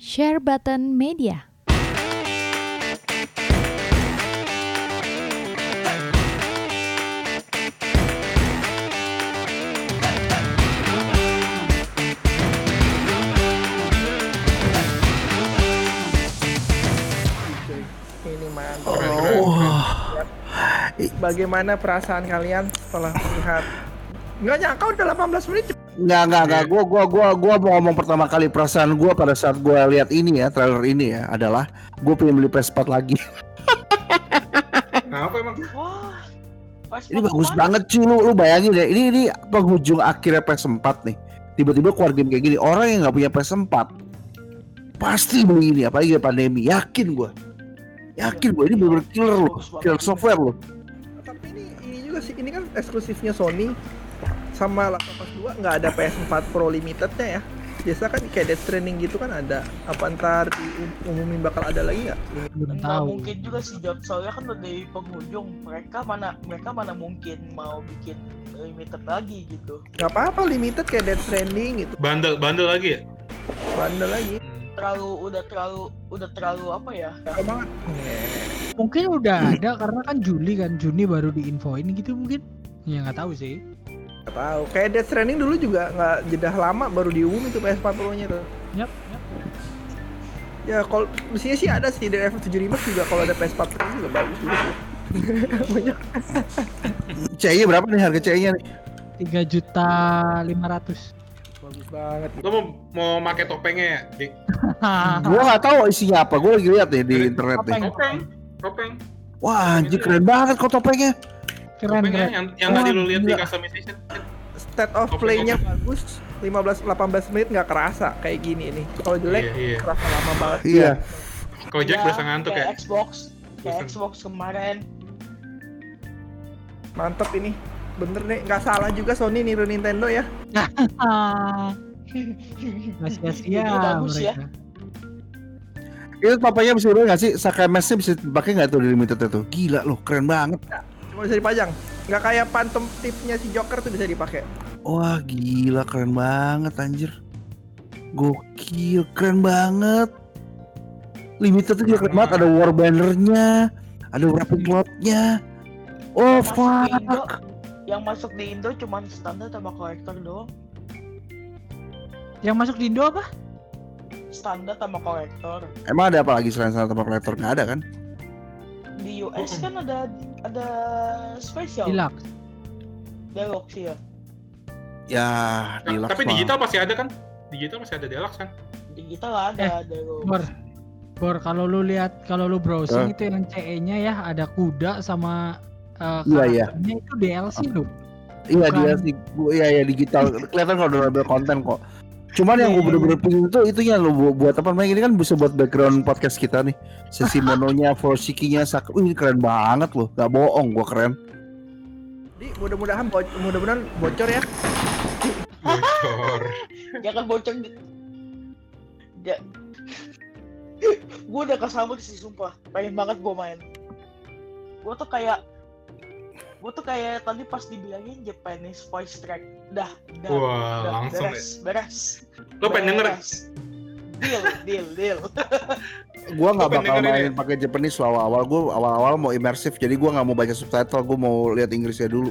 Share Button Media. cuy. Ini mantap. Oh. Bagaimana perasaan kalian setelah melihat? Nggak nyangka udah 18 menit. Nggak, nggak, nggak. Gua, gua, gua, gua mau ngomong pertama kali perasaan gua pada saat gua lihat ini ya, trailer ini ya, adalah gua pengen beli PS4 lagi. Kenapa emang? Wah, pas Ini bagus banget cuy, lu, lu bayangin ya, ini ini penghujung akhirnya PS4 nih. Tiba-tiba keluar game kayak gini, orang yang nggak punya PS4 pasti beli ini, apalagi pandemi, yakin gua. Yakin gua ini bener killer loh, killer software loh. Tapi ini ini juga sih, ini kan eksklusifnya Sony sama Last of Us 2 nggak ada PS4 Pro limitednya ya. Biasa kan kayak Death Stranding gitu kan ada. Apa ntar diumumin bakal ada lagi nggak? Nggak tahu mungkin juga sih Jod, soalnya kan udah di penghujung mereka mana mereka mana mungkin mau bikin limited lagi gitu Nggak apa-apa limited kayak Death Stranding gitu. Bandel, bandel lagi ya? Bandel lagi. terlalu udah terlalu udah terlalu apa ya Cakep banget. mungkin udah ada karena kan Juli kan Juni baru diinfoin gitu mungkin ya nggak tahu sih Nggak tahu. Kayak Death Stranding dulu juga nggak jeda lama baru diumumin tuh PS4 Pro-nya tuh. yap, yap. Ya kalau mestinya sih ada sih dari F7 Remake juga kalau ada PS4 Pro juga bagus juga sih. Banyak. CI berapa nih harga CI-nya nih? tiga juta lima ratus Bagus banget. Lo mau mau pakai topengnya ya? Dik? Gua nggak tahu isinya apa, gua lagi lihat nih di internet nih. Topeng. Topeng, topeng. Wah, anjir keren banget kok topengnya. Keren keren yang yang tadi lo lihat di customization. State of play-nya bagus. 15 18 menit nggak kerasa kayak gini nih. Kalau jelek Iya, iya. kerasa lama banget. Iya. Kalau Jack Ya, berasa ngantuk ya. kayak Xbox kayak. Xbox kemarin Mantep ini. Bener nih, nggak salah juga Sony niru Nintendo ya. sia-sia Ini bagus ya. Itu topengnya bisa nggak sih? Sakai mesnya bisa dipakai nggak tuh di limited itu? Gila loh, keren banget. Cuma bisa dipajang. Nggak kayak phantom tipnya si Joker tuh bisa dipakai. Wah, gila keren banget anjir. Gokil, keren banget. Limited itu juga keren banget, ada war banner-nya, ada wrapping cloth-nya. Oh, Masuk di Indo, fuck. yang masuk di Indo cuma standar sama kolektor doang yang masuk di Indo apa standar sama kolektor Emang ada apa lagi selain sama tempat kolektor? Nggak ada kan? di US kan ada ada spesial deluxe deluxe ya Ya, deluxe Tapi mah. digital pasti ada kan? Digital masih ada deluxe kan? digital ada deluxe Bor Bor kalau lu lihat kalau lu browsing Eh. itu yang CE-nya ya ada kuda sama uh, Iya, iya. karakternya itu DLC loh Iya Bukan. dia sih, gua- iya ya digital. Kelihatan kalau udah ada konten kok. Cuman yang gue Iya, bener-bener pingin itu itunya lo bu- buat apa namanya ini kan bisa buat background podcast kita nih. Sesi mononya, Forsikinya, sak, Wih, ini keren banget loh. Gak bohong, gua keren. Jadi mudah-mudahan bo mudah-mudahan bocor ya. Bocor. jangan bocor di ya gue udah kesambut sih sumpah pengen banget gue main gue tuh kayak gue tuh kayak tadi pas dibilangin Japanese voice track dah dah Wah, dah, langsung beres beres Lo pengen denger? Beres. deal deal deal Gua nggak bakal main pakai Japanese awal-awal. Gua awal-awal mau imersif, jadi gua nggak mau baca subtitle. Gua mau lihat Inggrisnya dulu.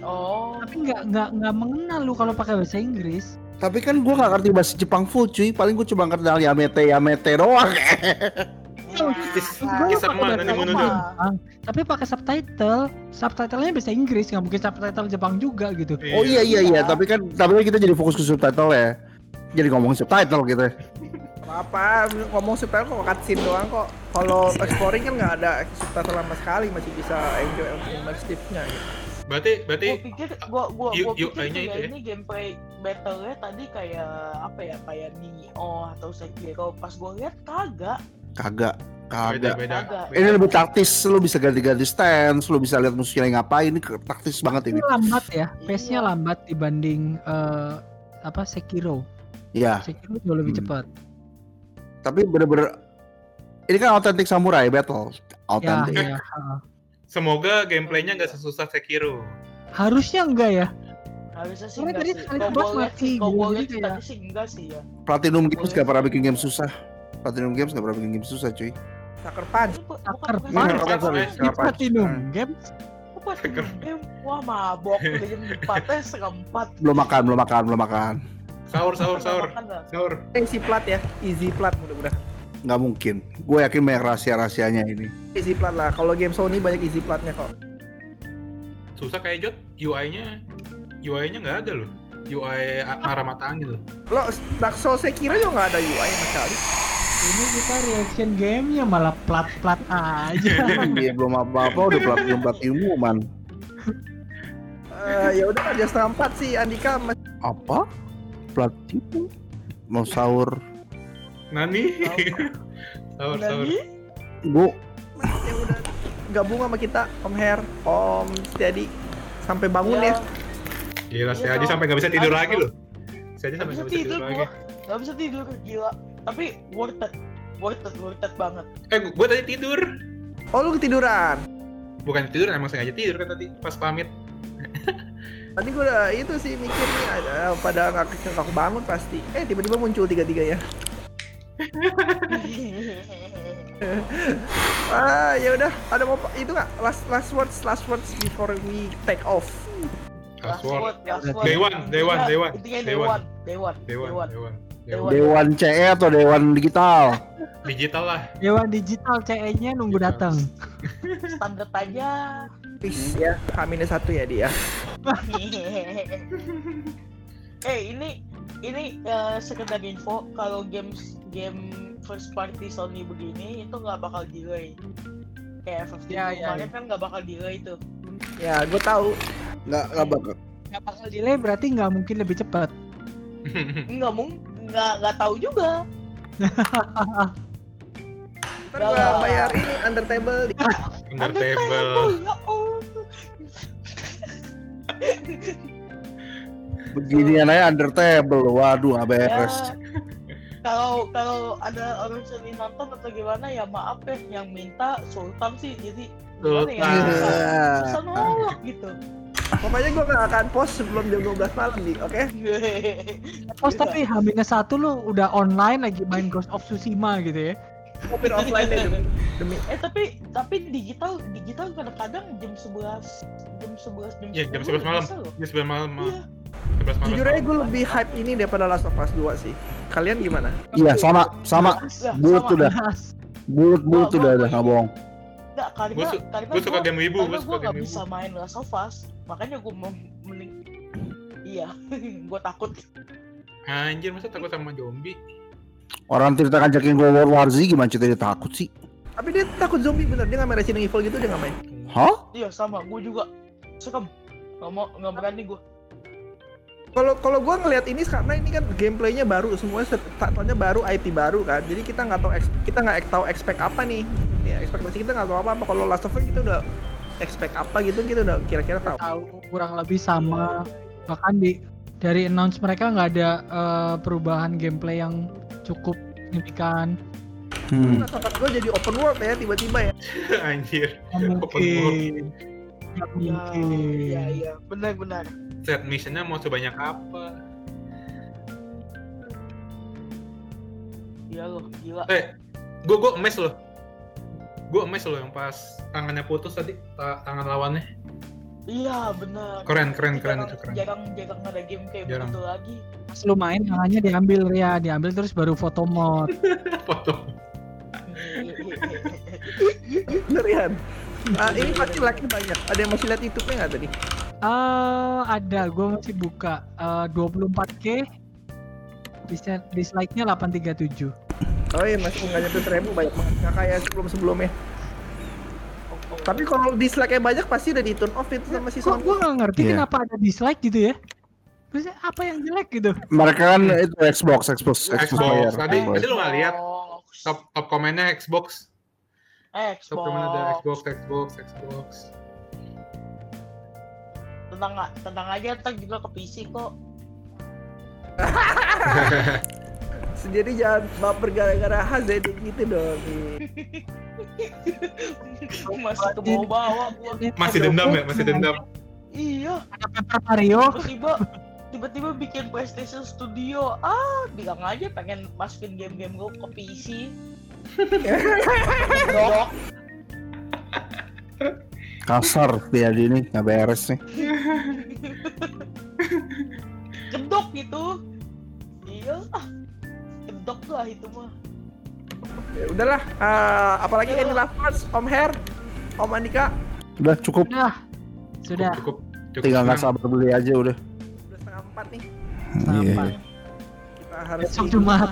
oh tapi nggak nggak nggak mengenal lu kalau pakai bahasa Inggris Tapi kan gua nggak ngerti bahasa Jepang full cuy. Paling gua cuma kenal Yamete Yamete doang. Gua Kisah Mono Jepang, tapi pakai subtitle subtitlenya bahasa Inggris nggak mungkin subtitle Jepang juga gitu Oh iya iya iya, Iya. tapi kan tapi kan kita jadi fokus ke subtitle ya. Jadi ngomongin subtitle gitu. Apa ngomong subtitle kok cutscene doang kok. Kalau exploring kan nggak ada subtitle sama sekali, masih bisa enjoy immersive-nya. Gitu. Berarti berarti gue pikir gua gua gua pikir juga itu ya. ini gameplay battle-nya tadi kayak apa ya kayak Nioh atau Sekiro pas gue lihat kagak Kagak, beda kagak. beda. Ini lebih taktis, lu bisa ganti-ganti stance, lu bisa lihat musuhnya ngapain, ini ke- taktis banget ini. Lambat ya pace-nya Iya. lambat dibanding eh, apa Sekiro Ya, Sekiro jauh lebih Hmm. cepat tapi bener-bener ini kan authentic samurai battle, ya, authentic. ya. heeh. Semoga gameplaynya nggak sesusah Sekiro. harusnya enggak ya Harusnya sih enggak tadi sih. sekali lihat mati gitu, jadi kayak- tadi sih enggak sih ya. Platinum Games gak pernah bikin game susah. Platinum Games gak pernah bikin game susah cuy. Sucker Punch. Sucker Punch. bukan- Sucker Punch. Di Sucker Punch. Platinum. Games tuh? Em, Wah mabok udah jam 4 nya setengah 4 Belum makan, belum makan, belum makan. Sahur, sahur, sahur. Sahur. Easy plat ya, easy plat mudah-mudahan. Nggak mungkin. Gue yakin banyak rahasia-rahasianya ini. Easy plat lah. Kalau game Sony banyak easy platnya kok. Susah kayak Jot, UI-nya UI-nya nggak ada loh. UI arah mata angin loh. Lo Dark Souls Sekiro juga nggak ada UI sama sekali. Ini kita reaction gamenya malah plat-plat aja Iya belum apa-apa udah platinum platinum man. Eh, ya udah aja setengah empat sih Andika mas- Apa? Platinum? Mau sahur? Nani? sahur, sahur. Gue ya udah gabung sama kita Om Her, Om Steady sampai bangun ya. Gila, saya Iya, aja sampai nggak bisa tidur lagi loh. Saya aja Gak sampai bisa nggak bisa tidur tidur lagi. gua Gak bisa tidur gila Tapi worth it Worth it, worth it banget Eh, gua tadi tidur. Oh lu ketiduran. Bukan tidur, emang sengaja tidur kan tadi pas pamit. Tadi gue udah itu sih mikir nih ada pada nggak nggak aku bangun pasti. Eh tiba-tiba muncul tiga-tiga ya. Ah ya udah ada mau itu nggak last last words last words before we take off. Last word, last word. Day one, day one, day one, Intinya day day one. one Day one Dewan, Day one Dewan. Dewan. CE atau Dewan Digital? Digital lah. Dewan digital CE-nya nunggu datang Standar aja Please ya H satu ya dia. Eh ini ini eh, sekedar info kalau games game first party Sony begini itu nggak bakal delay. Kayak FF7 Ya, ya, kemarin kan nggak bakal delay tuh. Ya gue tahu. Nggak nggak bakal. nggak bakal delay berarti nggak mungkin lebih cepat Nggak mung nggak nggak tahu juga. Ntar gue bayar ini under table. di- Under table. Ya Allah. Beginian aja under table. Waduh, beres. Ya, kalau kalau ada orang seni nonton atau gimana ya maaf ya yang minta Sultan sih jadi ya Sultan. susah, Ya. susah nolak gitu Pokoknya gue gak akan post sebelum jam 12 malam nih, oke? Pos tapi H satu lu udah online lagi main Ghost of Tsushima gitu ya Kopir offline deh demi, demi eh tapi tapi digital digital kadang-kadang jam 11 jam 11 jam Iya, jam 10 11 malam. Jam 11 malam. Iya. 11 malam. Jujur aja gue lebih hype ini daripada Last of Us 2 sih. Kalian gimana? Iya sama sama. Ya, Bulut sama. udah. Bulut bulut Gua- udah gua- udah nggak bohong. Nggak, karena Gua su- karena Gue suka game wibu, karena gue gue suka nggak game wibu. bisa main Last of Us makanya gue mau mending iya gue takut Anjir, masa takut sama zombie? Orang cerita ngajakin gue World War Z gimana cerita dia takut sih? Tapi dia takut zombie bener, dia gak main Resident Evil gitu, dia gak main. Hah? iya sama gue juga suka nggak mau nggak berani gue Kalau kalau gue ngelihat ini karena ini kan gameplaynya baru, semuanya tatonya baru, IP baru kan. Jadi kita nggak tahu kita nggak tahu expect apa nih. Ya, ekspektasi kita nggak tahu apa apa. Kalau Last of Us kita udah expect apa gitu, kita udah kira-kira tahu. tahu kurang lebih sama bahkan di dari announce mereka nggak ada eh, perubahan gameplay yang cukup signifikan Hmm. Us gue jadi open world ya tiba-tiba ya. Anjir. Open world. ya mungkin iya iya benar-benar Set missionnya mau sebanyak apa? iya loh gila Eh, gue gue emes loh. Gue emes loh yang pas tangannya putus tadi, ta- tangan lawannya. iya benar Keren, keren, keren jarang, itu keren. jarang jarang ada game kayak Jarang. begitu lagi pas lu main tangannya diambil ya diambil terus baru foto mod Foto. Bener ya. Ah, ini pasti like banyak. Ada yang masih lihat YouTube-nya nggak tadi? Eh ada gue masih buka Eh, 24k Dis- dislike-nya 837 Oh iya masih nggak nyampe seribu banyak banget. Nggak kayak sebelum sebelumnya. Tapi kalau dislike-nya banyak pasti udah di turn off itu sama si kok Sony. gue nggak ngerti Iya. kenapa ada dislike gitu ya Terus apa yang jelek gitu Mereka kan itu Xbox, Xbox, Xbox, Xbox. player. Tadi- Xbox. tadi lu nggak lihat? Top top komennya Xbox. Top Xbox komen ada Xbox, Xbox, Xbox. Tenang tenang aja ntar juga ke PC kok Sendiri jangan baper gara-gara HZ gitu dong. masih ke bawah bawah gua Masih dendam ya, masih dendam. Iya, Ada Paper Mario. tiba-tiba tiba-tiba bikin PlayStation Studio. Ah, bilang aja pengen masukin game-game gue ke PC. Dok, Kasar dia di ini nggak beres nih. kedok gitu. Iya, ah. Kedok lah itu mah. Ya udahlah. eh, apalagi ini last words, Om Her, Om Andika. Udah cukup. Sudah. Sudah. Cukup. cukup Tinggal nggak sabar beli aja udah. Udah setengah empat nih. Iya. Sampai Kita harus besok Jumat.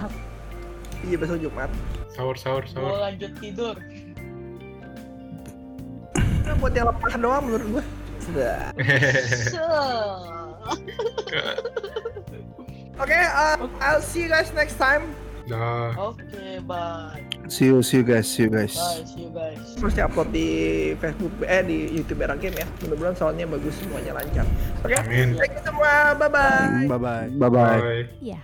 Iya besok Jumat. Sahur, sahur, sahur. lanjut tidur. Nah, buat yang lemah doang menurut gua. Sudah. Oke, uh, I'll see you guys next time. Dah. Oke, bye. See you, see you guys, see you guys. Bye, see you guys. Terus upload di Facebook eh di YouTube Era Game ya. Mudah-mudahan soalnya bagus semuanya lancar. Oke, Amin. thank you semua. Bye bye. Bye bye. Bye bye. Ya.